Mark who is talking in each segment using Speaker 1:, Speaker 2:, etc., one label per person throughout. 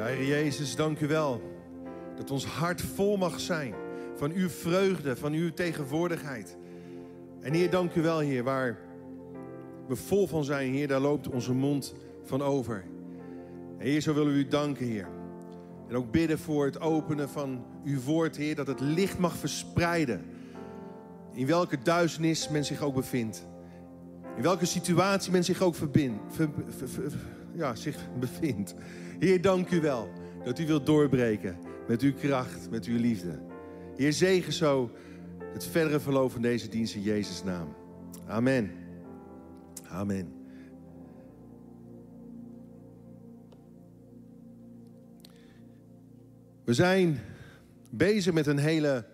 Speaker 1: Ja, Heer Jezus, dank u wel dat ons hart vol mag zijn van uw vreugde, van uw tegenwoordigheid. En Heer, dank u wel, Heer, waar we vol van zijn, Heer, daar loopt onze mond van over. En Heer, zo willen we u danken, Heer. En ook bidden voor het openen van uw woord, Heer, dat het licht mag verspreiden. In welke duisternis men zich ook bevindt. In welke situatie men zich ook verbindt, ja, zich bevindt. Heer, dank u wel dat u wilt doorbreken met uw kracht, met uw liefde. Heer, zegen zo het verdere verloop van deze dienst in Jezus' naam. Amen. Amen. We zijn bezig met een hele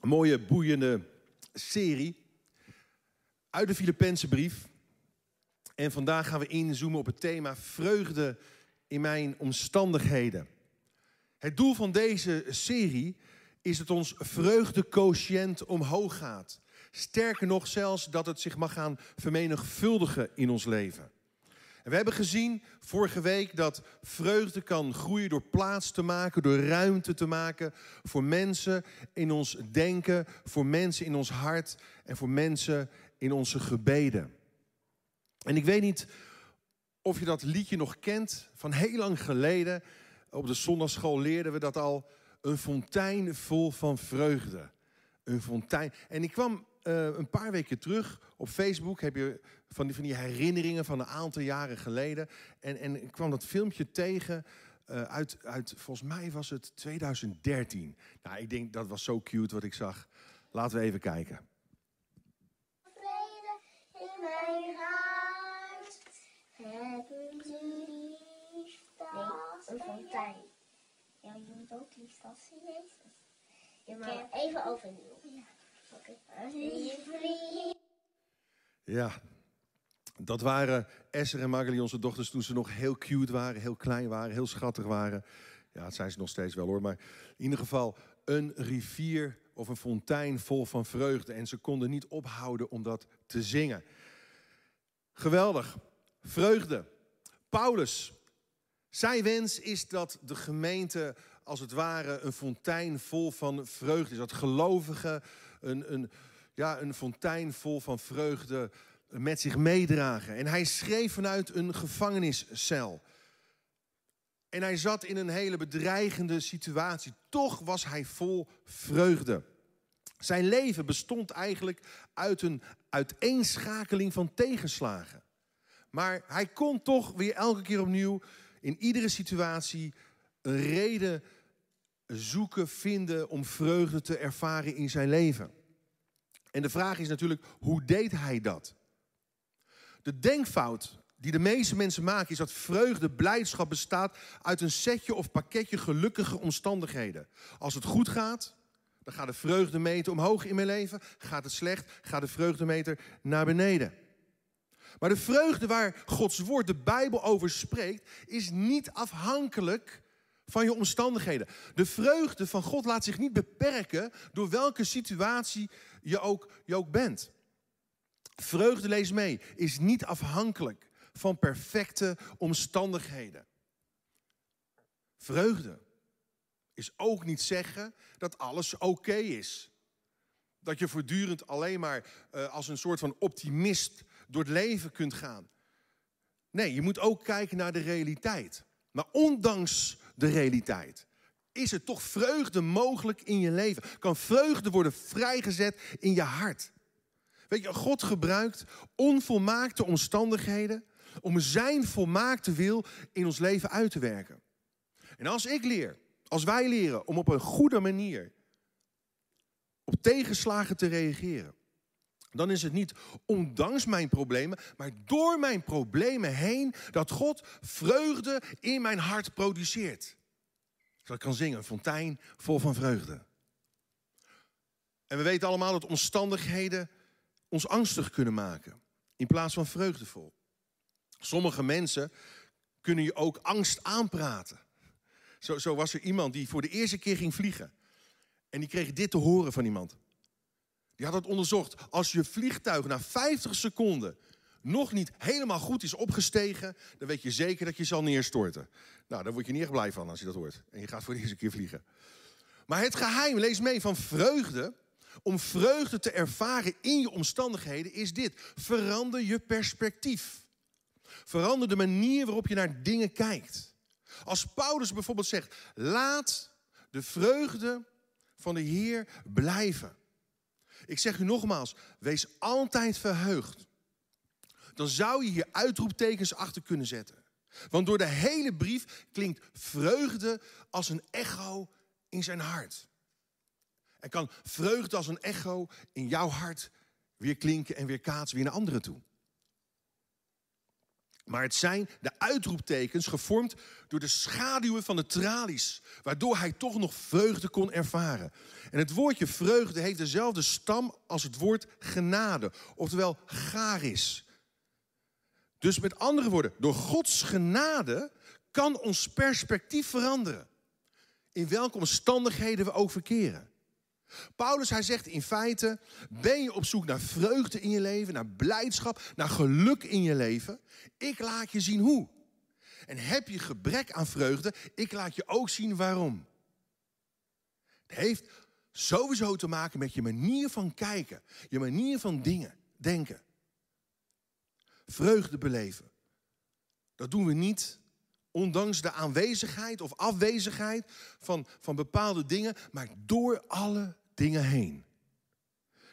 Speaker 1: mooie, boeiende serie uit de Filippense brief. En vandaag gaan we inzoomen op het thema vreugde in mijn omstandigheden. Het doel van deze serie is dat ons vreugdequotient omhoog gaat. Sterker nog zelfs dat het zich mag gaan vermenigvuldigen in ons leven. En we hebben gezien vorige week dat vreugde kan groeien door plaats te maken, door ruimte te maken voor mensen in ons denken, voor mensen in ons hart en voor mensen in onze gebeden. En ik weet niet of je dat liedje nog kent van heel lang geleden. Op de zondagschool leerden we dat al. Een fontein vol van vreugde. Een fontein. En ik kwam uh, een paar weken terug op Facebook. Heb je van die, van die herinneringen van een aantal jaren geleden. En, en ik kwam dat filmpje tegen. Uh, uit, uit, volgens mij was het 2013. Nou, ik denk dat was zo cute wat ik zag. Laten we even kijken. Vrede in mijn hart, hebben ze lief
Speaker 2: een fontein. Ja, je moet ook lief Jezus. Ja, maar even overnieuw. Ja.
Speaker 1: Ja, dat waren Esther en Magali, onze dochters, toen ze nog heel cute waren, heel klein waren, heel schattig waren. Ja, dat zijn ze nog steeds wel hoor. Maar in ieder geval een rivier of een fontein vol van vreugde. En ze konden niet ophouden om dat te zingen. Geweldig. Vreugde. Paulus. Zijn wens is dat de gemeente als het ware een fontein vol van vreugde is. Dat gelovigen een, een, ja, een fontein vol van vreugde met zich meedragen. En hij schreef vanuit een gevangeniscel. En hij zat in een hele bedreigende situatie. Toch was hij vol vreugde. Zijn leven bestond eigenlijk uit een uiteenschakeling van tegenslagen. Maar hij kon toch weer elke keer opnieuw in iedere situatie een reden zoeken, vinden om vreugde te ervaren in zijn leven. En de vraag is natuurlijk, hoe deed hij dat? De denkfout die de meeste mensen maken is dat vreugde, blijdschap bestaat uit een setje of pakketje gelukkige omstandigheden. Als het goed gaat, dan gaat de vreugdemeter omhoog in mijn leven. Gaat het slecht, gaat de vreugdemeter naar beneden. Maar de vreugde waar Gods woord, de Bijbel over spreekt, is niet afhankelijk van je omstandigheden. De vreugde van God laat zich niet beperken door welke situatie je ook, je ook bent. Vreugde, lees mee, is niet afhankelijk van perfecte omstandigheden. Vreugde is ook niet zeggen dat alles oké is. Dat je voortdurend alleen maar uh, als een soort van optimist door het leven kunt gaan. Nee, je moet ook kijken naar de realiteit. Maar ondanks de realiteit is er toch vreugde mogelijk in je leven? Kan vreugde worden vrijgezet in je hart? Weet je, God gebruikt onvolmaakte omstandigheden om zijn volmaakte wil in ons leven uit te werken. En als ik leer, als wij leren om op een goede manier op tegenslagen te reageren, dan is het niet ondanks mijn problemen, maar door mijn problemen heen dat God vreugde in mijn hart produceert. Zodat ik kan zingen, een fontein vol van vreugde. En we weten allemaal dat omstandigheden ons angstig kunnen maken, in plaats van vreugdevol. Sommige mensen kunnen je ook angst aanpraten. Zo, zo was er iemand die voor de eerste keer ging vliegen. En die kreeg dit te horen van iemand. Die had het onderzocht. Als je vliegtuig na 50 seconden nog niet helemaal goed is opgestegen, dan weet je zeker dat je zal neerstorten. Nou, daar word je niet echt blij van als je dat hoort. En je gaat voor de eerste keer vliegen. Maar het geheim, lees mee, van vreugde, om vreugde te ervaren in je omstandigheden, is dit. Verander je perspectief. Verander de manier waarop je naar dingen kijkt. Als Paulus bijvoorbeeld zegt, laat de vreugde van de Heer blijven. Ik zeg u nogmaals, wees altijd verheugd. Dan zou je hier uitroeptekens achter kunnen zetten. Want door de hele brief klinkt vreugde als een echo in zijn hart. En kan vreugde als een echo in jouw hart weer klinken en weer kaatsen weer naar anderen toe. Maar het zijn de uitroeptekens gevormd door de schaduwen van de tralies, waardoor hij toch nog vreugde kon ervaren. En het woordje vreugde heeft dezelfde stam als het woord genade, oftewel garis. Dus met andere woorden, door Gods genade kan ons perspectief veranderen. In welke omstandigheden we ook verkeren. Paulus, hij zegt in feite, ben je op zoek naar vreugde in je leven, naar blijdschap, naar geluk in je leven? Ik laat je zien hoe. En heb je gebrek aan vreugde, ik laat je ook zien waarom. Het heeft sowieso te maken met je manier van kijken, je manier van dingen, denken. Vreugde beleven. Dat doen we niet ondanks de aanwezigheid of afwezigheid van, van bepaalde dingen, maar door alle dingen heen.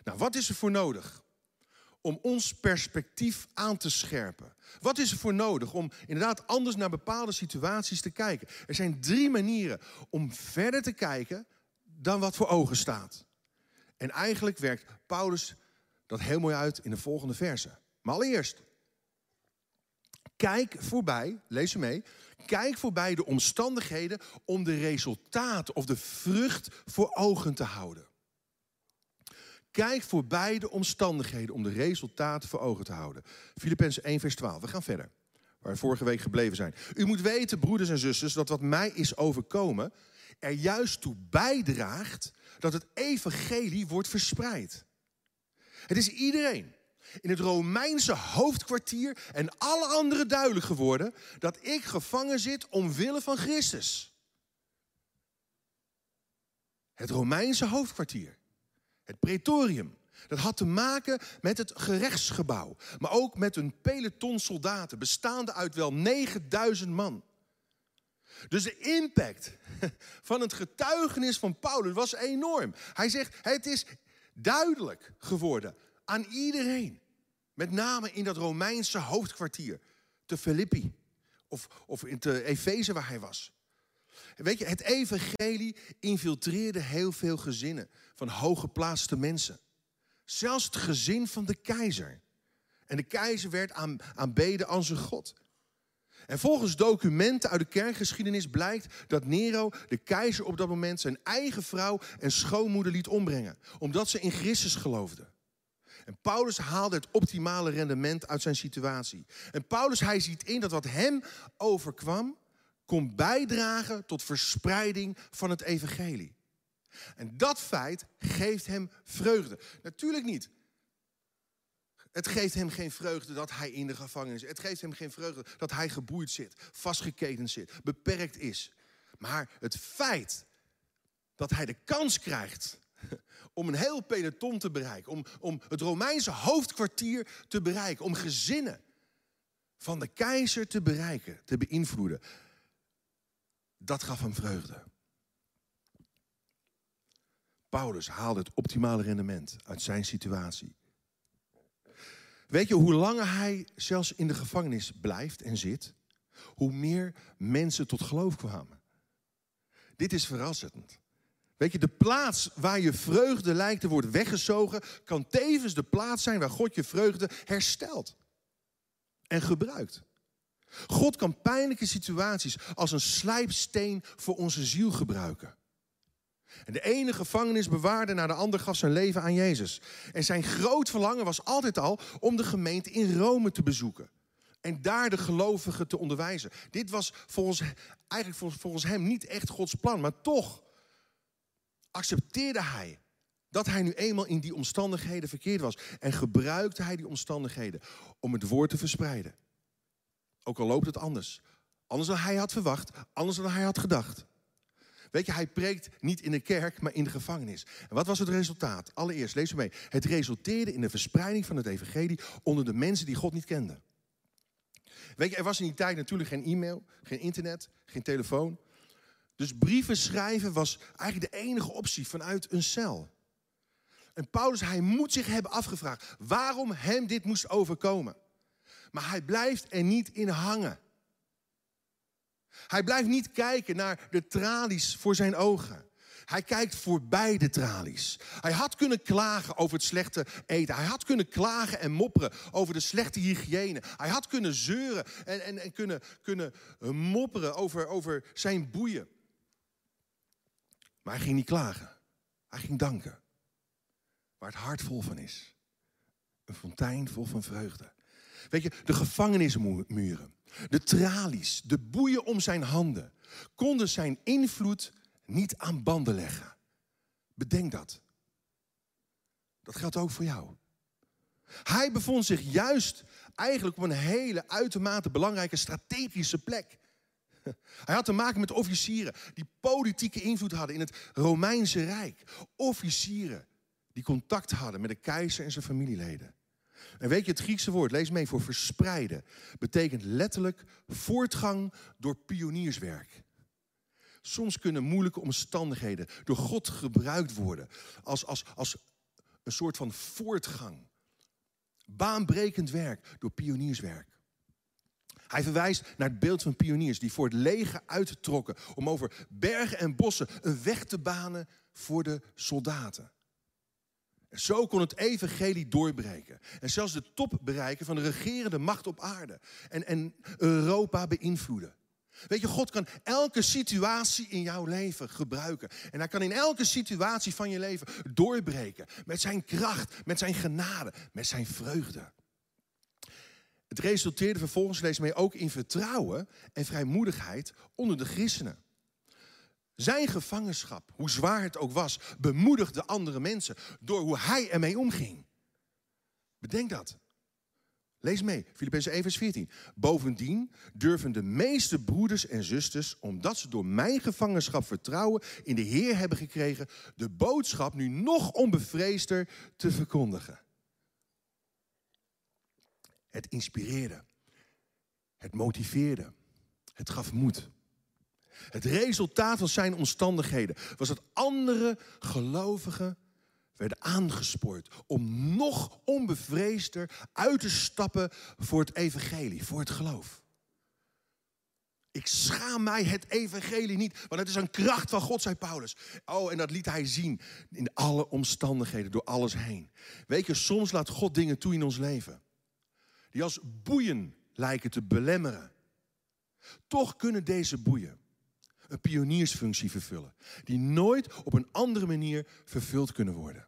Speaker 1: Nou, wat is er voor nodig? Om ons perspectief aan te scherpen. Wat is er voor nodig om inderdaad anders naar bepaalde situaties te kijken? Er zijn drie manieren om verder te kijken dan wat voor ogen staat. En eigenlijk werkt Paulus dat heel mooi uit in de volgende verse. Maar allereerst, kijk voorbij, lees je mee, kijk voorbij de omstandigheden om de resultaten of de vrucht voor ogen te houden. Kijk voorbij de omstandigheden om de resultaten voor ogen te houden. Filippenzen 1, vers 12. We gaan verder. Waar we vorige week gebleven zijn. U moet weten, broeders en zusters, dat wat mij is overkomen er juist toe bijdraagt dat het evangelie wordt verspreid. Het is iedereen in het Romeinse hoofdkwartier en alle anderen duidelijk geworden dat ik gevangen zit omwille van Christus. Het Romeinse hoofdkwartier, het pretorium. Dat had te maken met het gerechtsgebouw, maar ook met een peloton soldaten, bestaande uit wel 9000 man. Dus de impact van het getuigenis van Paulus was enorm. Hij zegt, het is duidelijk geworden aan iedereen. Met name in dat Romeinse hoofdkwartier, te Filippi of, of in te Efeze waar hij was. Weet je, het evangelie infiltreerde heel veel gezinnen van hooggeplaatste mensen. Zelfs het gezin van de keizer. En de keizer werd aan, aanbeden als een god. En volgens documenten uit de kerkgeschiedenis blijkt dat Nero, de keizer op dat moment, zijn eigen vrouw en schoonmoeder liet ombrengen. Omdat ze in Christus geloofden. En Paulus haalde het optimale rendement uit zijn situatie. En Paulus, hij ziet in dat wat hem overkwam, kon bijdragen tot verspreiding van het evangelie. En dat feit geeft hem vreugde. Natuurlijk niet. Het geeft hem geen vreugde dat hij in de gevangenis zit. Het geeft hem geen vreugde dat hij geboeid zit, vastgeketend zit, beperkt is. Maar het feit dat hij de kans krijgt om een heel peloton te bereiken, om, om het Romeinse hoofdkwartier te bereiken, om gezinnen van de keizer te bereiken, te beïnvloeden, dat gaf hem vreugde. Paulus haalde het optimale rendement uit zijn situatie. Weet je, hoe langer hij zelfs in de gevangenis blijft en zit, hoe meer mensen tot geloof kwamen. Dit is verrassend. Weet je, de plaats waar je vreugde lijkt te worden weggezogen, kan tevens de plaats zijn waar God je vreugde herstelt en gebruikt. God kan pijnlijke situaties als een slijpsteen voor onze ziel gebruiken. En de ene gevangenisbewaarde naar de ander gaf zijn leven aan Jezus. En zijn groot verlangen was altijd al om de gemeente in Rome te bezoeken. En daar de gelovigen te onderwijzen. Dit was volgens, eigenlijk volgens hem niet echt Gods plan. Maar toch accepteerde hij dat hij nu eenmaal in die omstandigheden verkeerd was. En gebruikte hij die omstandigheden om het woord te verspreiden. Ook al loopt het anders. Anders dan hij had verwacht, anders dan hij had gedacht. Weet je, hij preekt niet in de kerk, maar in de gevangenis. En wat was het resultaat? Allereerst, lees me mee. Het resulteerde in de verspreiding van het evangelie onder de mensen die God niet kenden. Weet je, er was in die tijd natuurlijk geen e-mail, geen internet, geen telefoon. Dus brieven schrijven was eigenlijk de enige optie vanuit een cel. En Paulus, hij moet zich hebben afgevraagd waarom hem dit moest overkomen. Maar hij blijft er niet in hangen. Hij blijft niet kijken naar de tralies voor zijn ogen. Hij kijkt voorbij de tralies. Hij had kunnen klagen over het slechte eten. Hij had kunnen klagen en mopperen over de slechte hygiëne. Hij had kunnen zeuren en, en, en kunnen, kunnen mopperen over, over zijn boeien. Maar hij ging niet klagen. Hij ging danken. Waar het hart vol van is. Een fontein vol van vreugde. Weet je, de gevangenismuren, de tralies, de boeien om zijn handen konden zijn invloed niet aan banden leggen. Bedenk dat. Dat geldt ook voor jou. Hij bevond zich juist eigenlijk op een hele uitermate belangrijke strategische plek. Hij had te maken met officieren die politieke invloed hadden in het Romeinse Rijk. Officieren die contact hadden met de keizer en zijn familieleden. En weet je, het Griekse woord, lees mee, voor verspreiden, betekent letterlijk voortgang door pionierswerk. Soms kunnen moeilijke omstandigheden door God gebruikt worden als, als, als een soort van voortgang. Baanbrekend werk door pionierswerk. Hij verwijst naar het beeld van pioniers die voor het leger uittrokken om over bergen en bossen een weg te banen voor de soldaten. Zo kon het evangelie doorbreken. En zelfs de top bereiken van de regerende macht op aarde. En, en Europa beïnvloeden. Weet je, God kan elke situatie in jouw leven gebruiken. En hij kan in elke situatie van je leven doorbreken. Met zijn kracht, met zijn genade, met zijn vreugde. Het resulteerde vervolgens, lees mee, ook in vertrouwen en vrijmoedigheid onder de christenen. Zijn gevangenschap, hoe zwaar het ook was, bemoedigde andere mensen door hoe hij ermee omging. Bedenk dat. Lees mee, Filippenzen 1 vers 14. Bovendien durven de meeste broeders en zusters, omdat ze door mijn gevangenschap vertrouwen in de Heer hebben gekregen, de boodschap nu nog onbevreesder te verkondigen. Het inspireerde. Het motiveerde. Het gaf moed. Het resultaat van zijn omstandigheden was dat andere gelovigen werden aangespoord om nog onbevreesder uit te stappen voor het evangelie, voor het geloof. Ik schaam mij het evangelie niet, want het is een kracht van God, zei Paulus. Oh, en dat liet hij zien in alle omstandigheden, door alles heen. Weet je, soms laat God dingen toe in ons leven, die als boeien lijken te belemmeren. Toch kunnen deze boeien een pioniersfunctie vervullen, die nooit op een andere manier vervuld kunnen worden.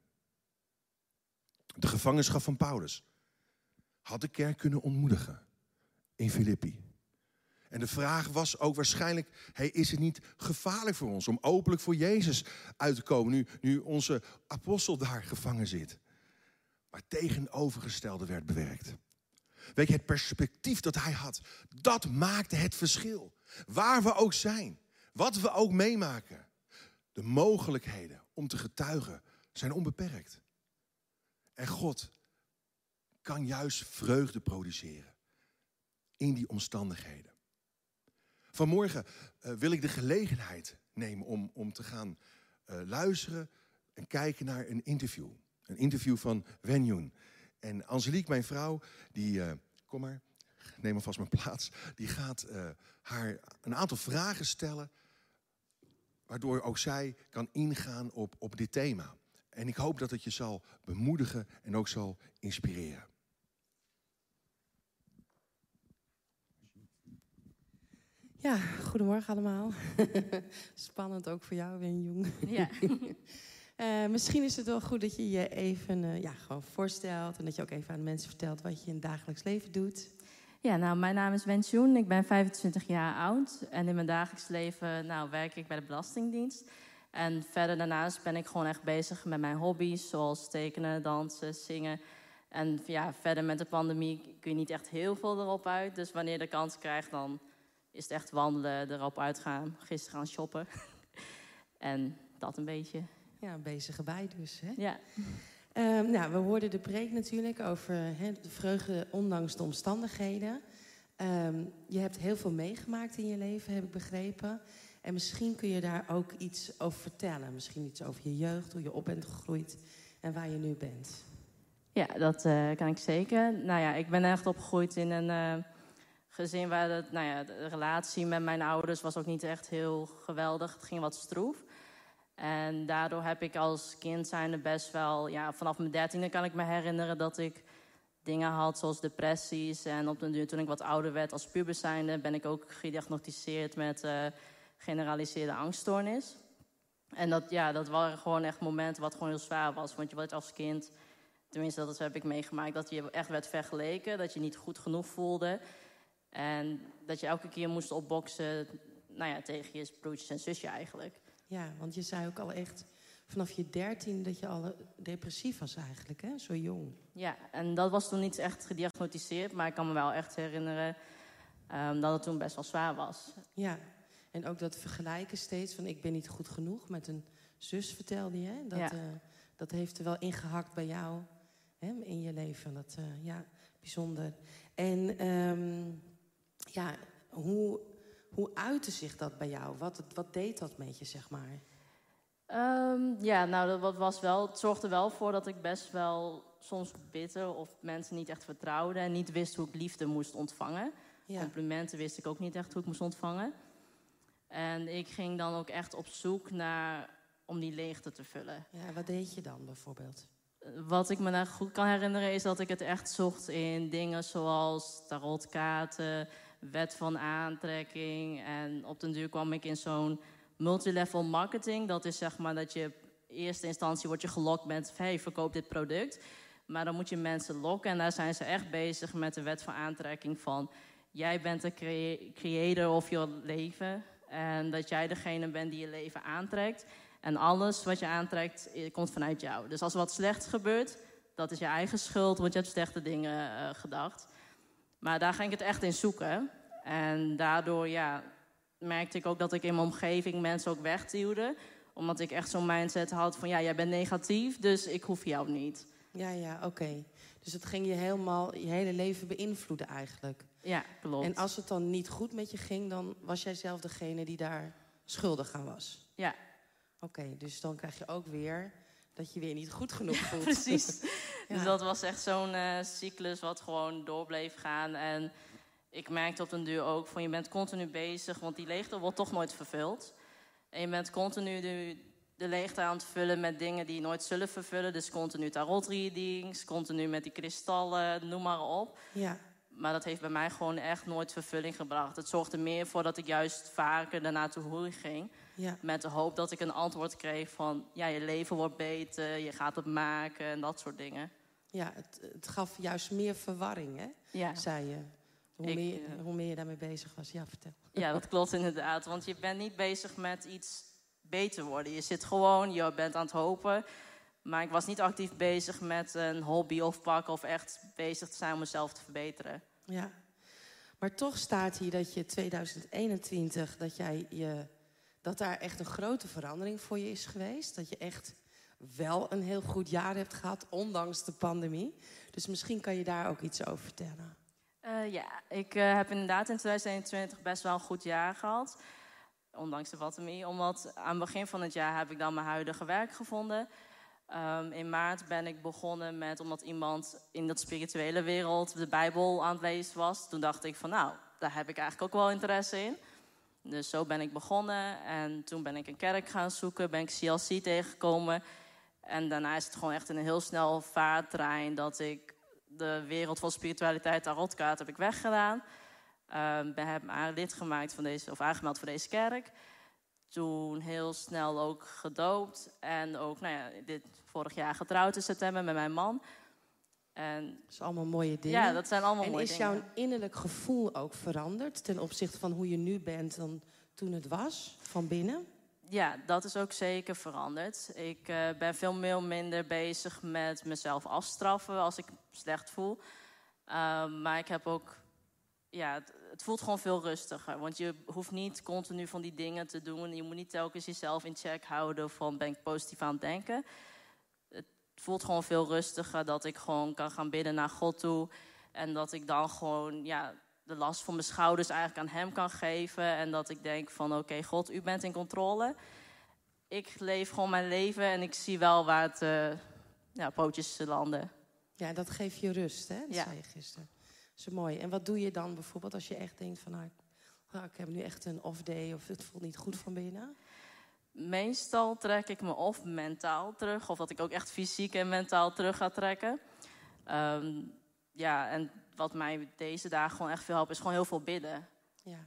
Speaker 1: De gevangenschap van Paulus had de kerk kunnen ontmoedigen in Filippi. En de vraag was ook waarschijnlijk: hey, is het niet gevaarlijk voor ons om openlijk voor Jezus uit te komen nu, nu onze apostel daar gevangen zit? Maar tegenovergestelde werd bewerkt. Weet je, het perspectief dat hij had, dat maakte het verschil. Waar we ook zijn. Wat we ook meemaken. De mogelijkheden om te getuigen zijn onbeperkt. En God kan juist vreugde produceren in die omstandigheden. Vanmorgen uh, wil ik de gelegenheid nemen om, om te gaan uh, luisteren en kijken naar een interview. Een interview van Wenjun. En Angelique, mijn vrouw, die, uh, kom maar, neem alvast mijn plaats, die gaat haar een aantal vragen stellen waardoor ook zij kan ingaan op, op dit thema. En ik hoop dat het je zal bemoedigen en ook zal inspireren.
Speaker 3: Ja, goedemorgen allemaal. Spannend ook voor jou, Win Jong. Ja. uh, misschien is het wel goed dat je je even uh, ja, gewoon voorstelt en dat je ook even aan de mensen vertelt wat je in het dagelijks leven doet.
Speaker 4: Ja, nou, mijn naam is Wensjoen. Ik ben 25 jaar oud. En in mijn dagelijks leven nou, werk ik bij de Belastingdienst. En verder daarnaast ben ik gewoon echt bezig met mijn hobby's, zoals tekenen, dansen, zingen. En ja, verder met de pandemie kun je niet echt heel veel erop uit. Dus wanneer je de kans krijgt, dan is het echt wandelen, erop uitgaan, gisteren gaan shoppen. en dat een beetje.
Speaker 3: Ja, een bezige bij dus. Hè?
Speaker 4: Ja.
Speaker 3: Um, nou, we hoorden de preek natuurlijk over de vreugde ondanks de omstandigheden. Ehm, je hebt heel veel meegemaakt in je leven, heb ik begrepen. En misschien kun je daar ook iets over vertellen. Misschien iets over je jeugd, hoe je op bent gegroeid en waar je nu bent.
Speaker 4: Ja, dat uh, kan ik zeker. Nou ja, ik ben echt opgegroeid in een uh, gezin waar nou ja, de relatie met mijn ouders was ook niet echt heel geweldig. Het ging wat stroef. En daardoor heb ik als kind zijnde best wel, ja, vanaf mijn dertiende kan ik me herinneren dat ik dingen had zoals depressies. En op de duur, toen ik wat ouder werd als puber zijnde, ben ik ook gediagnosticeerd met uh, generaliseerde angststoornis. En dat, ja, dat waren gewoon echt momenten wat gewoon heel zwaar was. Want je wordt als kind, tenminste dat heb ik meegemaakt, dat je echt werd vergeleken. Dat je niet goed genoeg voelde. En dat je elke keer moest opboksen nou ja, tegen je broertjes en zusje eigenlijk.
Speaker 3: Ja, want je zei ook al echt vanaf je dertien dat je al depressief was eigenlijk, hè? Zo jong.
Speaker 4: Ja, en dat was toen niet echt gediagnosticeerd, maar ik kan me wel echt herinneren um, dat het toen best wel zwaar was.
Speaker 3: Ja, en ook dat vergelijken steeds van ik ben niet goed genoeg met een zus, vertelde je. Hè? Dat,
Speaker 4: ja.
Speaker 3: uh, dat heeft er wel ingehakt bij jou hè, in je leven. Dat, uh, ja, bijzonder. En um, ja, hoe, hoe uitte zich dat bij jou? Wat, wat deed dat met je, zeg maar?
Speaker 4: Um, ja, nou, dat was wel, het zorgde wel voor dat ik best wel soms bitter of mensen niet echt vertrouwde en niet wist hoe ik liefde moest ontvangen.
Speaker 3: Ja.
Speaker 4: Complimenten wist ik ook niet echt hoe ik moest ontvangen. En ik ging dan ook echt op zoek naar om die leegte te vullen.
Speaker 3: Ja, wat deed je dan bijvoorbeeld?
Speaker 4: Wat ik me nou goed kan herinneren is dat ik het echt zocht in dingen zoals tarotkaarten, wet van aantrekking. En op den duur kwam ik in zo'n multilevel marketing. Dat is zeg maar dat je in eerste instantie wordt je gelokt met... hey, verkoop dit product. Maar dan moet je mensen lokken. En daar zijn ze echt bezig met de wet van aantrekking van... jij bent de crea creator of je leven. En dat jij degene bent die je leven aantrekt. En alles wat je aantrekt, komt vanuit jou. Dus als er wat slechts gebeurt, dat is je eigen schuld... want je hebt slechte dingen uh, gedacht. Maar daar ging ik het echt in zoeken. En daardoor, ja, merkte ik ook dat ik in mijn omgeving mensen ook wegduwde. Omdat ik echt zo'n mindset had van, ja, jij bent negatief, dus ik hoef jou niet.
Speaker 3: Ja, ja, oké. Okay. Dus het ging je helemaal, je hele leven beïnvloeden eigenlijk.
Speaker 4: Ja, klopt.
Speaker 3: En als het dan niet goed met je ging, dan was jij zelf degene die daar schuldig aan was?
Speaker 4: Ja.
Speaker 3: Oké, okay, dus dan krijg je ook weer dat je weer niet goed genoeg voelt.
Speaker 4: Precies. ja. Dus dat was echt zo'n uh, cyclus wat gewoon door bleef gaan. En ik merkte op een duur ook van je bent continu bezig, want die leegte wordt toch nooit vervuld. En je bent continu de, de leegte aan het vullen met dingen die je nooit zullen vervullen. Dus continu tarot readings, continu met die kristallen, noem maar op.
Speaker 3: Ja.
Speaker 4: Maar dat heeft bij mij gewoon echt nooit vervulling gebracht. Het zorgde meer voor dat ik juist vaker daarna toe hoer ging.
Speaker 3: Ja.
Speaker 4: Met de hoop dat ik een antwoord kreeg van... ja, je leven wordt beter, je gaat het maken en dat soort dingen.
Speaker 3: Ja, het, het gaf juist meer verwarring, hè?
Speaker 4: Ja.
Speaker 3: Zei je. Hoe,
Speaker 4: Ik,
Speaker 3: meer,
Speaker 4: eh,
Speaker 3: hoe meer je daarmee bezig was. Ja, vertel.
Speaker 4: Ja, dat klopt inderdaad. Want je bent niet bezig met iets beter worden. Je zit gewoon, je bent aan het hopen. Maar ik was niet actief bezig met een hobby of pak... of echt bezig te zijn om mezelf te verbeteren.
Speaker 3: Ja. Maar toch staat hier dat je 2021, dat, jij je, dat daar echt een grote verandering voor je is geweest. Dat je echt wel een heel goed jaar hebt gehad, ondanks de pandemie. Dus misschien kan je daar ook iets over vertellen.
Speaker 4: Uh, ja, ik uh, heb inderdaad in 2021 best wel een goed jaar gehad. Ondanks de pandemie. Omdat aan het begin van het jaar heb ik dan mijn huidige werk gevonden. Um, in maart ben ik begonnen met, omdat iemand in dat spirituele wereld de Bijbel aan het lezen was. Toen dacht ik van nou, daar heb ik eigenlijk ook wel interesse in. Dus zo ben ik begonnen. En toen ben ik een kerk gaan zoeken, ben ik CLC tegengekomen. En daarna is het gewoon echt een heel snel vaartrein dat ik de wereld van spiritualiteit, tarotkaart, heb ik weggedaan. Um, ben, heb lid gemaakt van deze, of aangemeld voor deze kerk. Toen heel snel ook gedoopt. En ook, nou ja, dit vorig jaar getrouwd in september met mijn man. En,
Speaker 3: dat is allemaal mooie dingen.
Speaker 4: Ja, dat zijn allemaal
Speaker 3: en
Speaker 4: mooie
Speaker 3: is
Speaker 4: dingen.
Speaker 3: jouw innerlijk gevoel ook veranderd ten opzichte van hoe je nu bent dan toen het was, van binnen?
Speaker 4: Ja, dat is ook zeker veranderd. Ik uh, ben veel minder bezig met mezelf afstraffen als ik slecht voel. Uh, maar ik heb ook, ja, het, voelt gewoon veel rustiger. Want je hoeft niet continu van die dingen te doen. Je moet niet telkens jezelf in check houden van ben ik positief aan het denken. Het voelt gewoon veel rustiger dat ik gewoon kan gaan bidden naar God toe. En dat ik dan gewoon, ja, de last van mijn schouders eigenlijk aan hem kan geven. En dat ik denk van oké, God, u bent in controle. Ik leef gewoon mijn leven en ik zie wel waar het uh, ja, pootjes landen.
Speaker 3: Ja, dat geeft je rust, hè? Dat ja. zei je gisteren. Is mooi. En wat doe je dan bijvoorbeeld als je echt denkt van... Nou, nou, ik heb nu echt een off-day of het voelt niet goed van binnen?
Speaker 4: Meestal trek ik me of mentaal terug... of dat ik ook echt fysiek en mentaal terug ga trekken. Um, ja, en wat mij deze dagen gewoon echt veel helpt, is gewoon heel veel bidden. Ja.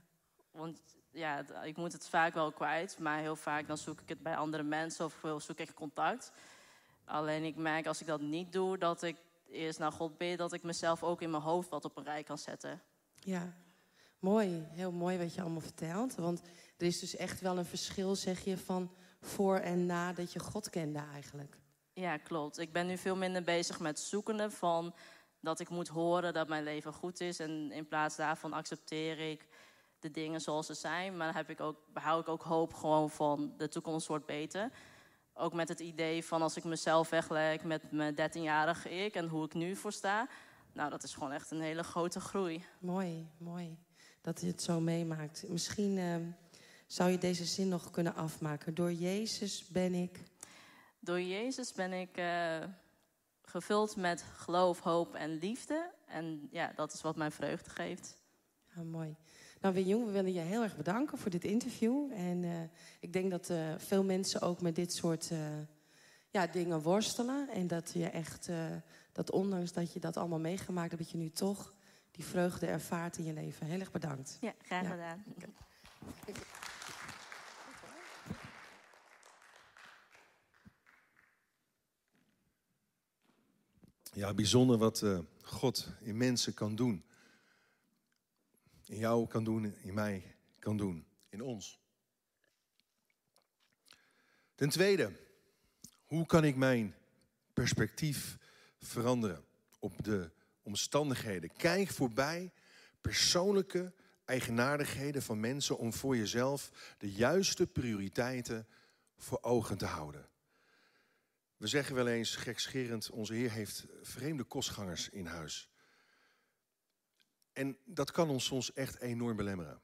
Speaker 4: Want ja, ik moet het vaak wel kwijt, maar heel vaak dan zoek ik het bij andere mensen of zoek ik contact. Alleen ik merk als ik dat niet doe, dat ik eerst naar God bid, dat ik mezelf ook in mijn hoofd wat op een rij kan zetten.
Speaker 3: Ja, mooi. Heel mooi wat je allemaal vertelt. Want er is dus echt wel een verschil, zeg je, van voor en na dat je God kende eigenlijk.
Speaker 4: Ja, klopt. Ik ben nu veel minder bezig met zoekende van dat ik moet horen dat mijn leven goed is. En in plaats daarvan accepteer ik de dingen zoals ze zijn. Maar dan heb ik ook, behoud ik ook hoop gewoon van de toekomst wordt beter. Ook met het idee van als ik mezelf wegleg met mijn 13-jarige ik en hoe ik nu voor sta. Nou, dat is gewoon echt een hele grote groei.
Speaker 3: Mooi, mooi. Dat je het zo meemaakt. Misschien uh, zou je deze zin nog kunnen afmaken. Door Jezus ben ik.
Speaker 4: Door Jezus ben ik. Uh, gevuld met geloof, hoop en liefde. En ja, dat is wat mij vreugde geeft.
Speaker 3: Ja, mooi. Nou, Jong, we willen je heel erg bedanken voor dit interview. En uh, ik denk dat uh, veel mensen ook met dit soort uh, ja, dingen worstelen. En dat je echt, dat ondanks dat je dat allemaal meegemaakt hebt, dat je nu toch die vreugde ervaart in je leven. Heel erg bedankt.
Speaker 4: Ja, graag gedaan. Ja.
Speaker 1: Ja, bijzonder wat uh, God in mensen kan doen. In jou kan doen, in mij kan doen, in ons. Ten tweede, hoe kan ik mijn perspectief veranderen op de omstandigheden? Kijk voorbij persoonlijke eigenaardigheden van mensen om voor jezelf de juiste prioriteiten voor ogen te houden. We zeggen wel eens gekscherend, onze Heer heeft vreemde kostgangers in huis. En dat kan ons soms echt enorm belemmeren.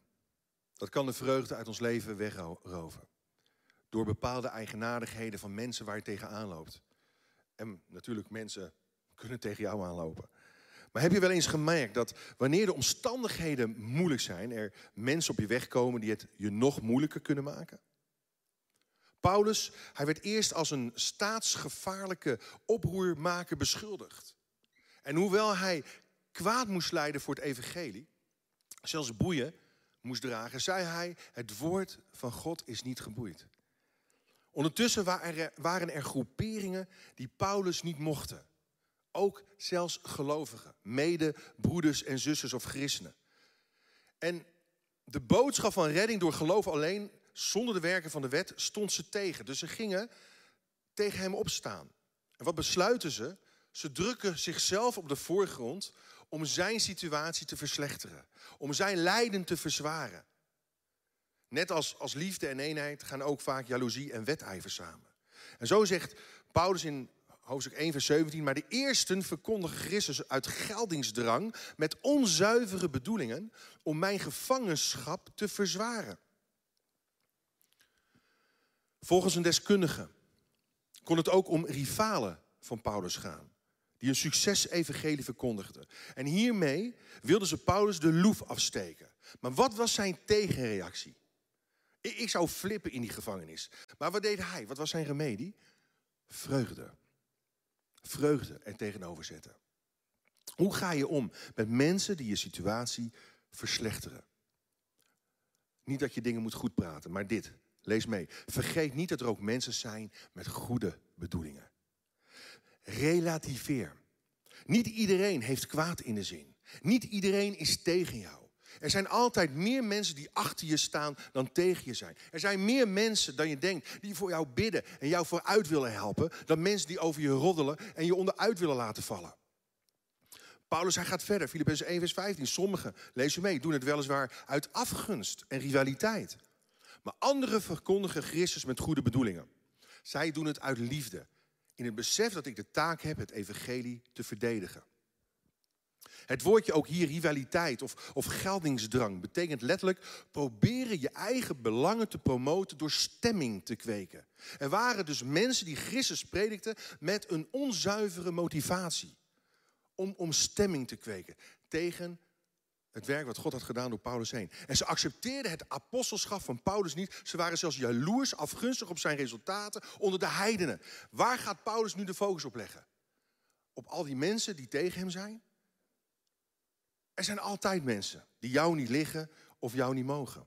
Speaker 1: Dat kan de vreugde uit ons leven wegroven. Door bepaalde eigenaardigheden van mensen waar je tegenaan loopt. En natuurlijk, mensen kunnen tegen jou aanlopen. Maar heb je wel eens gemerkt dat wanneer de omstandigheden moeilijk zijn, er mensen op je weg komen die het je nog moeilijker kunnen maken? Paulus, hij werd eerst als een staatsgevaarlijke oproermaker beschuldigd. En hoewel hij kwaad moest leiden voor het evangelie, zelfs boeien moest dragen, zei hij, het woord van God is niet geboeid. Ondertussen waren er groeperingen die Paulus niet mochten. Ook zelfs gelovigen, medebroeders en zusters of christenen. En de boodschap van redding door geloof alleen zonder de werken van de wet, stond ze tegen. Dus ze gingen tegen hem opstaan. En wat besluiten ze? Ze drukken zichzelf op de voorgrond om zijn situatie te verslechteren. Om zijn lijden te verzwaren. Net als, als liefde en eenheid gaan ook vaak jaloezie en wedijver samen. En zo zegt Paulus in hoofdstuk 1 vers 17... maar de eersten verkondigen Christus uit geldingsdrang... met onzuivere bedoelingen om mijn gevangenschap te verzwaren. Volgens een deskundige kon het ook om rivalen van Paulus gaan, die een succes-evangelie verkondigden. En hiermee wilden ze Paulus de loef afsteken. Maar wat was zijn tegenreactie? Ik zou flippen in die gevangenis. Maar wat deed hij? Wat was zijn remedie? Vreugde. Vreugde er tegenover zetten. Hoe ga je om met mensen die je situatie verslechteren? Niet dat je dingen moet goed praten, maar dit. Lees mee. Vergeet niet dat er ook mensen zijn met goede bedoelingen. Relativeer. Niet iedereen heeft kwaad in de zin. Niet iedereen is tegen jou. Er zijn altijd meer mensen die achter je staan dan tegen je zijn. Er zijn meer mensen dan je denkt die voor jou bidden en jou vooruit willen helpen, dan mensen die over je roddelen en je onderuit willen laten vallen. Paulus, hij gaat verder. Filippenzen 1, vers 15. Sommigen, lees u mee, doen het weliswaar uit afgunst en rivaliteit. Maar anderen verkondigen Christus met goede bedoelingen. Zij doen het uit liefde. In het besef dat ik de taak heb het evangelie te verdedigen. Het woordje ook hier rivaliteit of, of geldingsdrang betekent letterlijk proberen je eigen belangen te promoten door stemming te kweken. Er waren dus mensen die Christus predikten met een onzuivere motivatie. Om, om stemming te kweken tegen het werk wat God had gedaan door Paulus heen. En ze accepteerden het apostelschap van Paulus niet. Ze waren zelfs jaloers, afgunstig op zijn resultaten onder de heidenen. Waar gaat Paulus nu de focus op leggen? Op al die mensen die tegen hem zijn? Er zijn altijd mensen die jou niet liggen of jou niet mogen.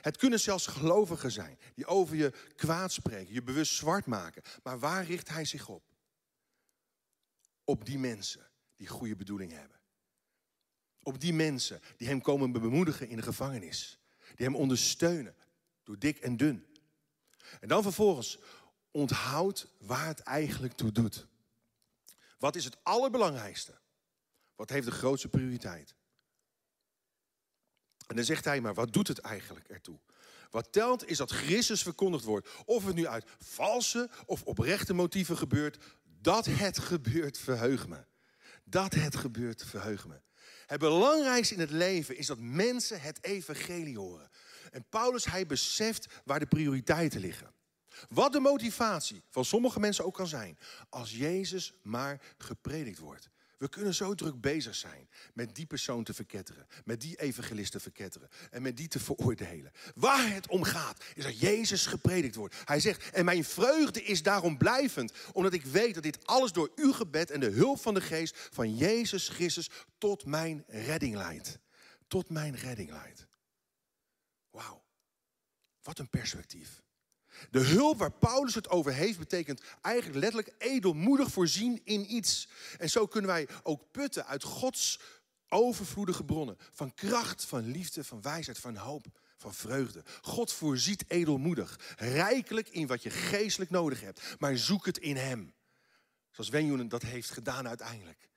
Speaker 1: Het kunnen zelfs gelovigen zijn die over je kwaad spreken, je bewust zwart maken. Maar waar richt hij zich op? Op die mensen die goede bedoelingen hebben. Op die mensen die hem komen bemoedigen in de gevangenis. Die hem ondersteunen door dik en dun. En dan vervolgens onthoud waar het eigenlijk toe doet. Wat is het allerbelangrijkste? Wat heeft de grootste prioriteit? En dan zegt hij maar, wat doet het eigenlijk ertoe? Wat telt is dat Christus verkondigd wordt. Of het nu uit valse of oprechte motieven gebeurt, dat het gebeurt, verheug me. Dat het gebeurt, verheug me. Het belangrijkste in het leven is dat mensen het evangelie horen. En Paulus, hij beseft waar de prioriteiten liggen. Wat de motivatie van sommige mensen ook kan zijn. Als Jezus maar gepredikt wordt. We kunnen zo druk bezig zijn met die persoon te verketteren, met die evangelist te verketteren en met die te veroordelen. Waar het om gaat, is dat Jezus gepredikt wordt. Hij zegt, en mijn vreugde is daarom blijvend, omdat ik weet dat dit alles door uw gebed en de hulp van de geest van Jezus Christus tot mijn redding leidt. Tot mijn redding leidt. Wauw, wat een perspectief. De hulp waar Paulus het over heeft, betekent eigenlijk letterlijk edelmoedig voorzien in iets. En zo kunnen wij ook putten uit Gods overvloedige bronnen. Van kracht, van liefde, van wijsheid, van hoop, van vreugde. God voorziet edelmoedig, rijkelijk in wat je geestelijk nodig hebt. Maar zoek het in Hem. Zoals Wenjoen dat heeft gedaan uiteindelijk.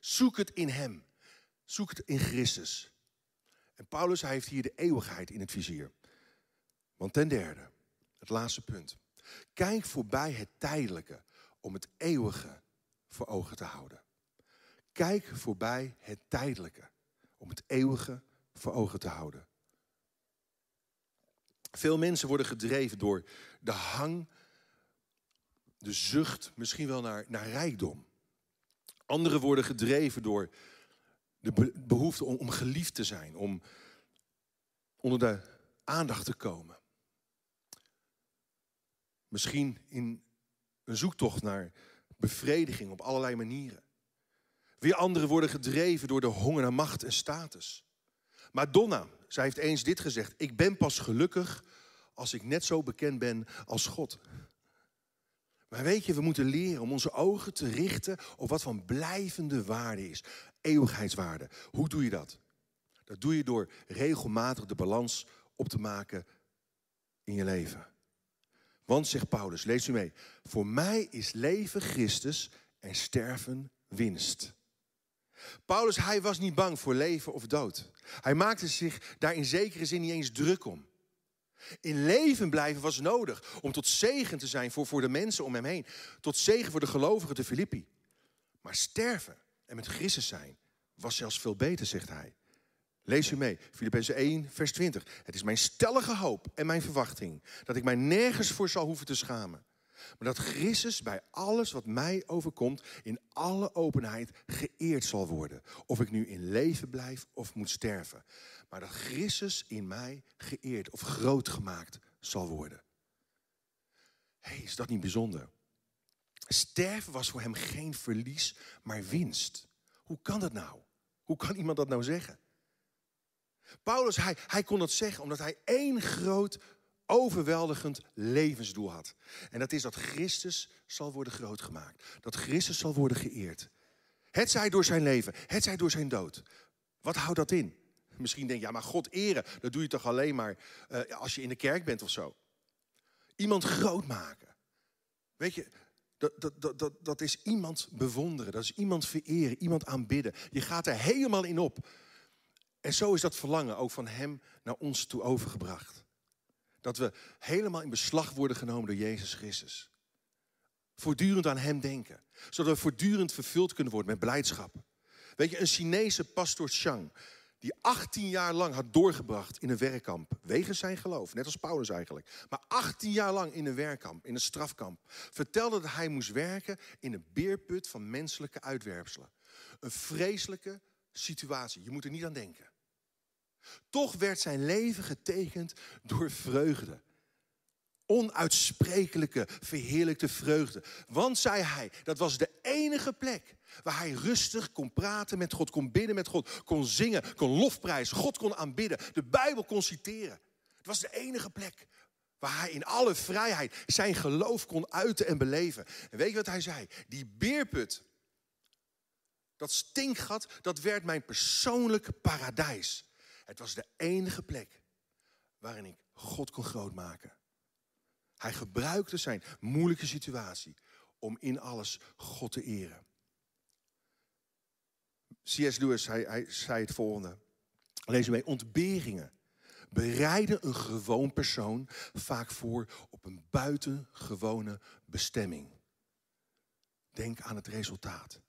Speaker 1: Zoek het in Hem. Zoek het in Christus. En Paulus hij heeft hier de eeuwigheid in het vizier. Want ten derde, het laatste punt. Kijk voorbij het tijdelijke om het eeuwige voor ogen te houden. Kijk voorbij het tijdelijke om het eeuwige voor ogen te houden. Veel mensen worden gedreven door de hang, de zucht, misschien wel naar, naar rijkdom. Anderen worden gedreven door de behoefte om, om geliefd te zijn, om onder de aandacht te komen. Misschien in een zoektocht naar bevrediging op allerlei manieren. Weer anderen worden gedreven door de honger naar macht en status. Madonna, zij heeft eens dit gezegd: Ik ben pas gelukkig als ik net zo bekend ben als God. Maar weet je, we moeten leren om onze ogen te richten op wat van blijvende waarde is. Eeuwigheidswaarde. Hoe doe je dat? Dat doe je door regelmatig de balans op te maken in je leven. Want, zegt Paulus, lees u mee. Voor mij is leven Christus en sterven winst. Paulus, hij was niet bang voor leven of dood. Hij maakte zich daar in zekere zin niet eens druk om. In leven blijven was nodig om tot zegen te zijn voor, voor de mensen om hem heen. Tot zegen voor de gelovigen te Filippi. Maar sterven en met Christus zijn was zelfs veel beter, zegt hij. Lees u mee, Filippenzen 1, vers 20. Het is mijn stellige hoop en mijn verwachting dat ik mij nergens voor zal hoeven te schamen. Maar dat Christus bij alles wat mij overkomt in alle openheid geëerd zal worden. Of ik nu in leven blijf of moet sterven. Maar dat Christus in mij geëerd of groot gemaakt zal worden. Hey, is dat niet bijzonder? Sterven was voor hem geen verlies, maar winst. Hoe kan dat nou? Hoe kan iemand dat nou zeggen? Paulus, hij, hij kon dat zeggen omdat hij één groot, overweldigend levensdoel had. En dat is dat Christus zal worden grootgemaakt. Dat Christus zal worden geëerd. Het zij door zijn leven, het zij door zijn dood. Wat houdt dat in? Misschien denk je, ja, maar God eren, dat doe je toch alleen maar uh, als je in de kerk bent of zo. Iemand groot maken. Weet je, dat, dat, dat, dat is iemand bewonderen, dat is iemand vereren, iemand aanbidden. Je gaat er helemaal in op. En zo is dat verlangen ook van Hem naar ons toe overgebracht. Dat we helemaal in beslag worden genomen door Jezus Christus. Voortdurend aan Hem denken. Zodat we voortdurend vervuld kunnen worden met blijdschap. Weet je, een Chinese pastor Chang, die 18 jaar lang had doorgebracht in een werkkamp. Wegens zijn geloof, net als Paulus eigenlijk. Maar 18 jaar lang in een werkkamp, in een strafkamp. Vertelde dat hij moest werken in een beerput van menselijke uitwerpselen. Een vreselijke situatie, je moet er niet aan denken. Toch werd zijn leven getekend door vreugde. Onuitsprekelijke, verheerlijkte vreugde. Want, zei hij, dat was de enige plek waar hij rustig kon praten met God, kon bidden met God, kon zingen, kon lofprijzen, God kon aanbidden, de Bijbel kon citeren. Het was de enige plek waar hij in alle vrijheid zijn geloof kon uiten en beleven. En weet je wat hij zei? Die beerput, dat stinkgat, dat werd mijn persoonlijke paradijs. Het was de enige plek waarin ik God kon grootmaken. Hij gebruikte zijn moeilijke situatie om in alles God te eren. C.S. Lewis, hij, hij zei het volgende. Lees mee, ontberingen bereiden een gewoon persoon vaak voor op een buitengewone bestemming. Denk aan het resultaat.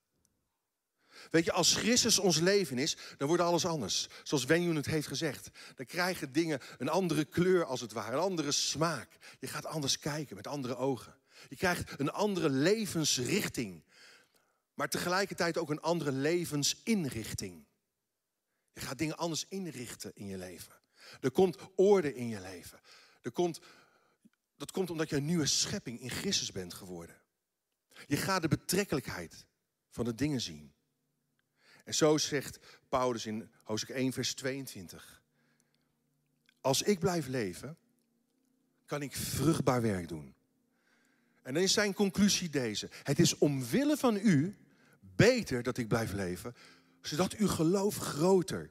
Speaker 1: Weet je, als Christus ons leven is, dan wordt alles anders. Zoals Wenjun het heeft gezegd. Dan krijgen dingen een andere kleur als het ware, een andere smaak. Je gaat anders kijken met andere ogen. Je krijgt een andere levensrichting. Maar tegelijkertijd ook een andere levensinrichting. Je gaat dingen anders inrichten in je leven. Er komt orde in je leven. Er komt, dat komt omdat je een nieuwe schepping in Christus bent geworden. Je gaat de betrekkelijkheid van de dingen zien. En zo zegt Paulus in hoofdstuk 1, vers 22. Als ik blijf leven, kan ik vruchtbaar werk doen. En dan is zijn conclusie deze. Het is omwille van u beter dat ik blijf leven, zodat uw geloof groter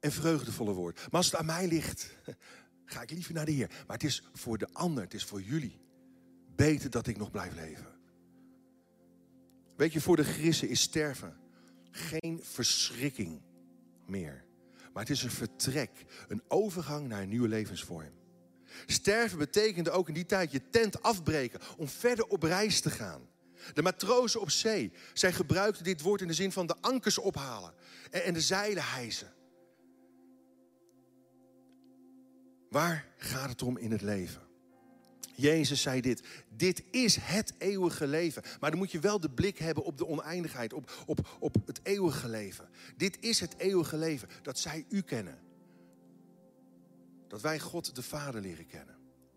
Speaker 1: en vreugdevoller wordt. Maar als het aan mij ligt, ga ik liever naar de Heer. Maar het is voor de ander, het is voor jullie beter dat ik nog blijf leven. Weet je, voor de grissen is sterven geen verschrikking meer. Maar het is een vertrek, een overgang naar een nieuwe levensvorm. Sterven betekende ook in die tijd je tent afbreken om verder op reis te gaan. De matrozen op zee, zij gebruikten dit woord in de zin van de ankers ophalen en de zeilen hijsen. Waar gaat het om in het leven? Jezus zei dit. Dit is het eeuwige leven. Maar dan moet je wel de blik hebben op de oneindigheid, op, op, op het eeuwige leven. Dit is het eeuwige leven. Dat zij u kennen. Dat wij God de Vader leren kennen.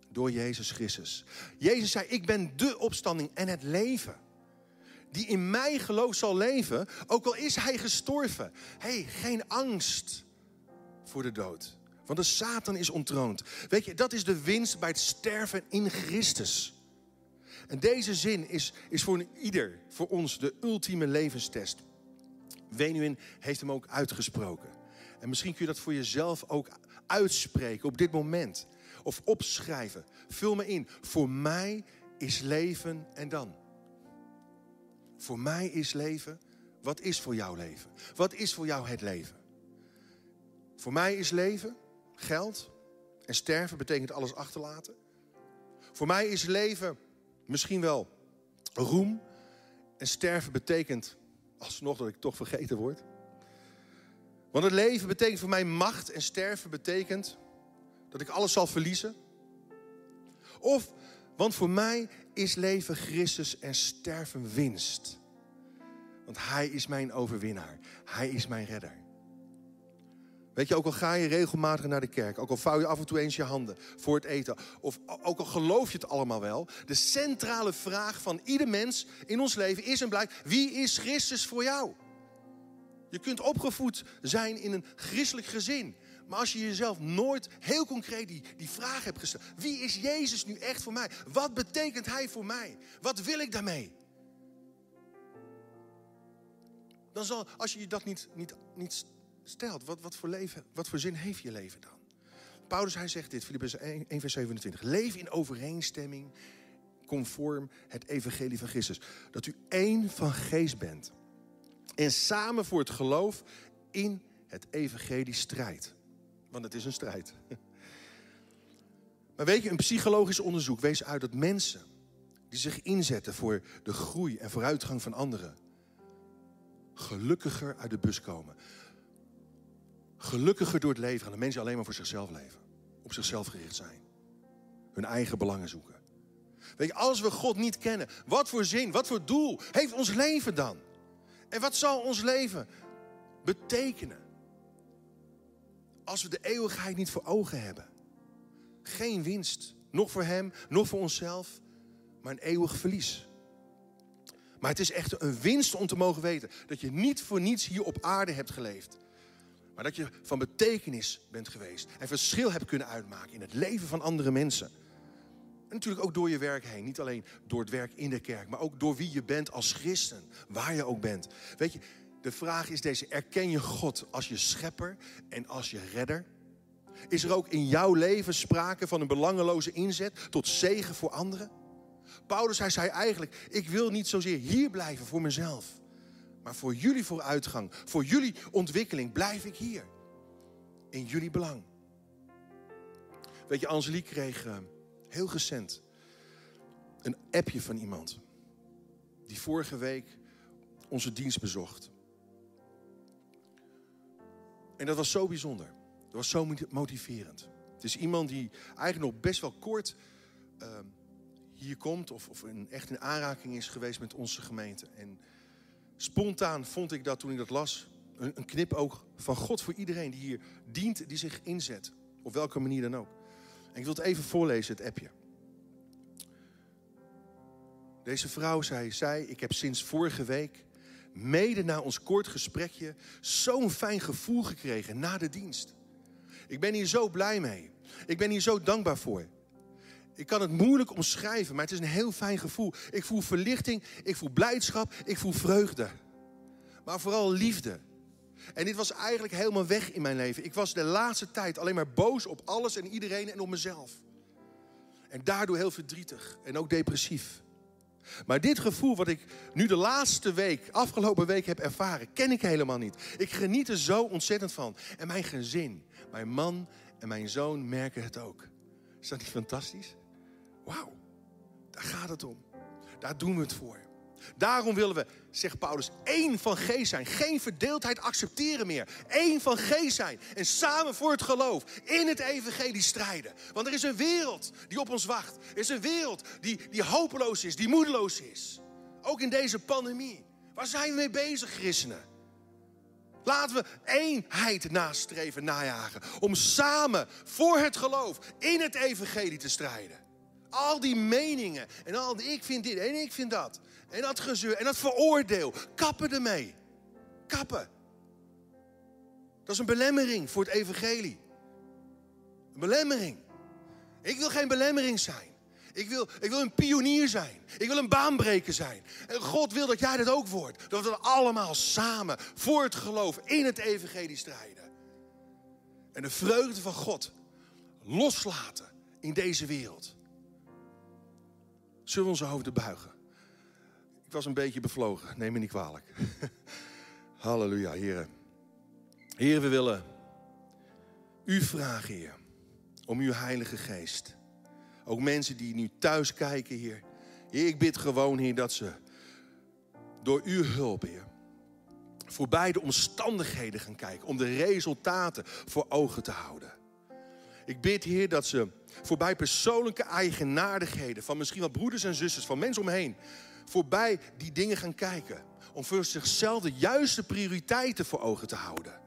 Speaker 1: Door Jezus Christus. Jezus zei, ik ben de opstanding en het leven. Die in mij geloof zal leven, ook al is hij gestorven. hey, geen angst voor de dood. Want de Satan is ontroond. Weet je, dat is de winst bij het sterven in Christus. En deze zin is, is voor ieder, voor ons, de ultieme levenstest. Wenuin heeft hem ook uitgesproken. En misschien kun je dat voor jezelf ook uitspreken op dit moment. Of opschrijven. Vul me in. Voor mij is leven en dan. Voor mij is leven. Wat is voor jou leven? Wat is voor jou het leven? Voor mij is leven geld. En sterven betekent alles achterlaten. Voor mij is leven misschien wel roem. En sterven betekent alsnog dat ik toch vergeten word. Want het leven betekent voor mij macht en sterven betekent dat ik alles zal verliezen. Of, want voor mij is leven Christus en sterven winst. Want Hij is mijn overwinnaar. Hij is mijn redder. Weet je, ook al ga je regelmatig naar de kerk, ook al vouw je af en toe eens je handen voor het eten, of ook al geloof je het allemaal wel, de centrale vraag van ieder mens in ons leven is en blijft: wie is Christus voor jou? Je kunt opgevoed zijn in een christelijk gezin. Maar als je jezelf nooit heel concreet die, die vraag hebt gesteld: wie is Jezus nu echt voor mij? Wat betekent Hij voor mij? Wat wil ik daarmee? Dan zal, als je dat niet, niet, niet stelt, wat, wat, voor leven, wat voor zin heeft je leven dan? Paulus hij zegt dit, Filippus 1, 1 vers 27. Leef in overeenstemming, conform het evangelie van Christus. Dat u één van geest bent. En samen voor het geloof in het evangelie strijdt. Want het is een strijd. Maar weet je, een psychologisch onderzoek wees uit dat mensen die zich inzetten voor de groei en vooruitgang van anderen, gelukkiger uit de bus komen. Gelukkiger door het leven gaan. De mensen alleen maar voor zichzelf leven. Op zichzelf gericht zijn. Hun eigen belangen zoeken. Weet je, als we God niet kennen, wat voor zin, wat voor doel heeft ons leven dan? En wat zal ons leven betekenen? Als we de eeuwigheid niet voor ogen hebben. Geen winst, nog voor Hem, nog voor onszelf, maar een eeuwig verlies. Maar het is echt een winst om te mogen weten dat je niet voor niets hier op aarde hebt geleefd. Dat je van betekenis bent geweest en verschil hebt kunnen uitmaken in het leven van andere mensen. En natuurlijk ook door je werk heen. Niet alleen door het werk in de kerk, maar ook door wie je bent als christen. Waar je ook bent. Weet je, de vraag is deze: erken je God als je schepper en als je redder? Is er ook in jouw leven sprake van een belangeloze inzet tot zegen voor anderen? Paulus hij zei eigenlijk: Ik wil niet zozeer hier blijven voor mezelf, maar voor jullie vooruitgang, voor jullie ontwikkeling blijf ik hier. In jullie belang. Weet je, Angelique kreeg uh, heel recent een appje van iemand die vorige week onze dienst bezocht. En dat was zo bijzonder. Dat was zo motiverend. Het is iemand die eigenlijk nog best wel kort uh, hier komt of, of echt in aanraking is geweest met onze gemeente. En spontaan vond ik dat toen ik dat las, een, een knipoog van God voor iedereen die hier dient, die zich inzet. Op welke manier dan ook. En ik wil het even voorlezen, het appje. Deze vrouw zei, zei, ik heb sinds vorige week, mede na ons kort gesprekje, zo'n fijn gevoel gekregen na de dienst. Ik ben hier zo blij mee. Ik ben hier zo dankbaar voor. Ik kan het moeilijk omschrijven, maar het is een heel fijn gevoel. Ik voel verlichting, ik voel blijdschap, ik voel vreugde. Maar vooral liefde. En dit was eigenlijk helemaal weg in mijn leven. Ik was de laatste tijd alleen maar boos op alles en iedereen en op mezelf. En daardoor heel verdrietig en ook depressief. Maar dit gevoel wat ik nu de laatste week, afgelopen week heb ervaren, ken ik helemaal niet. Ik geniet er zo ontzettend van. En mijn gezin, mijn man en mijn zoon merken het ook. Is dat niet fantastisch? Wauw, daar gaat het om. Daar doen we het voor. Daarom willen we, zegt Paulus, één van geest zijn. Geen verdeeldheid accepteren meer. Eén van geest zijn. En samen voor het geloof in het evangelie strijden. Want er is een wereld die op ons wacht. Er is een wereld die, die hopeloos is, die moedeloos is. Ook in deze pandemie. Waar zijn we mee bezig, christenen? Laten we eenheid nastreven, najagen. Om samen voor het geloof in het evangelie te strijden. Al die meningen en al die ik vind dit en ik vind dat. En dat gezeur en dat veroordeel. Kappen ermee. Kappen. Dat is een belemmering voor het evangelie. Een belemmering. Ik wil geen belemmering zijn. Ik wil, ik wil een pionier zijn. Ik wil een baanbreker zijn. En God wil dat jij dat ook wordt. Dat we allemaal samen voor het geloof in het evangelie strijden. En de vreugde van God loslaten in deze wereld. Zullen we onze hoofden buigen? Ik was een beetje bevlogen, neem me niet kwalijk. Halleluja, heren. Heren, we willen u vragen, Heer, om uw Heilige Geest. Ook mensen die nu thuis kijken, Heer. Ik bid gewoon, Heer, dat ze door uw hulp, Heer, voorbij de omstandigheden gaan kijken. Om de resultaten voor ogen te houden. Ik bid, Heer, dat ze voorbij persoonlijke eigenaardigheden van misschien wel broeders en zusters, van mensen omheen, voorbij die dingen gaan kijken. Om voor zichzelf de juiste prioriteiten voor ogen te houden.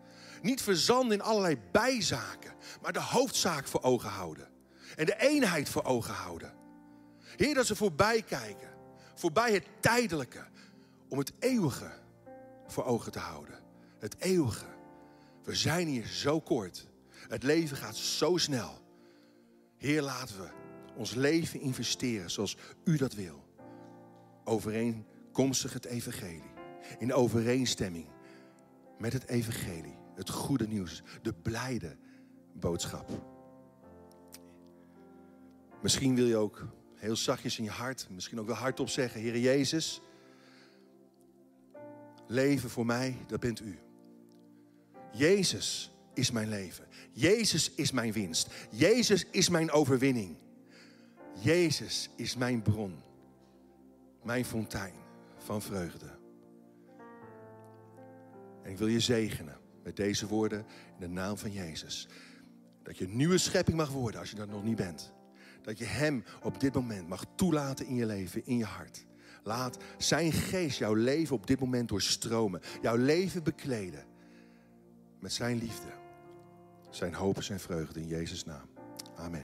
Speaker 1: Niet verzanden in allerlei bijzaken, maar de hoofdzaak voor ogen houden. En de eenheid voor ogen houden. Heer, dat ze voorbij kijken. Voorbij het tijdelijke. Om het eeuwige voor ogen te houden. Het eeuwige. We zijn hier zo kort. Het leven gaat zo snel. Heer, laten we ons leven investeren zoals u dat wil. Overeenkomstig het evangelie. In overeenstemming met het evangelie. het goede nieuws, de blijde boodschap. Misschien wil je ook heel zachtjes in je hart, misschien ook wel hardop zeggen: Heer Jezus, leven voor mij, dat bent u. Jezus is mijn leven. Jezus is mijn winst. Jezus is mijn overwinning. Jezus is mijn bron, mijn fontein van vreugde. En ik wil je zegenen met deze woorden in de naam van Jezus. Dat je nieuwe schepping mag worden als je dat nog niet bent. Dat je Hem op dit moment mag toelaten in je leven, in je hart. Laat Zijn geest jouw leven op dit moment doorstromen. Jouw leven bekleden met Zijn liefde. Zijn hoop en zijn vreugde in Jezus' naam. Amen.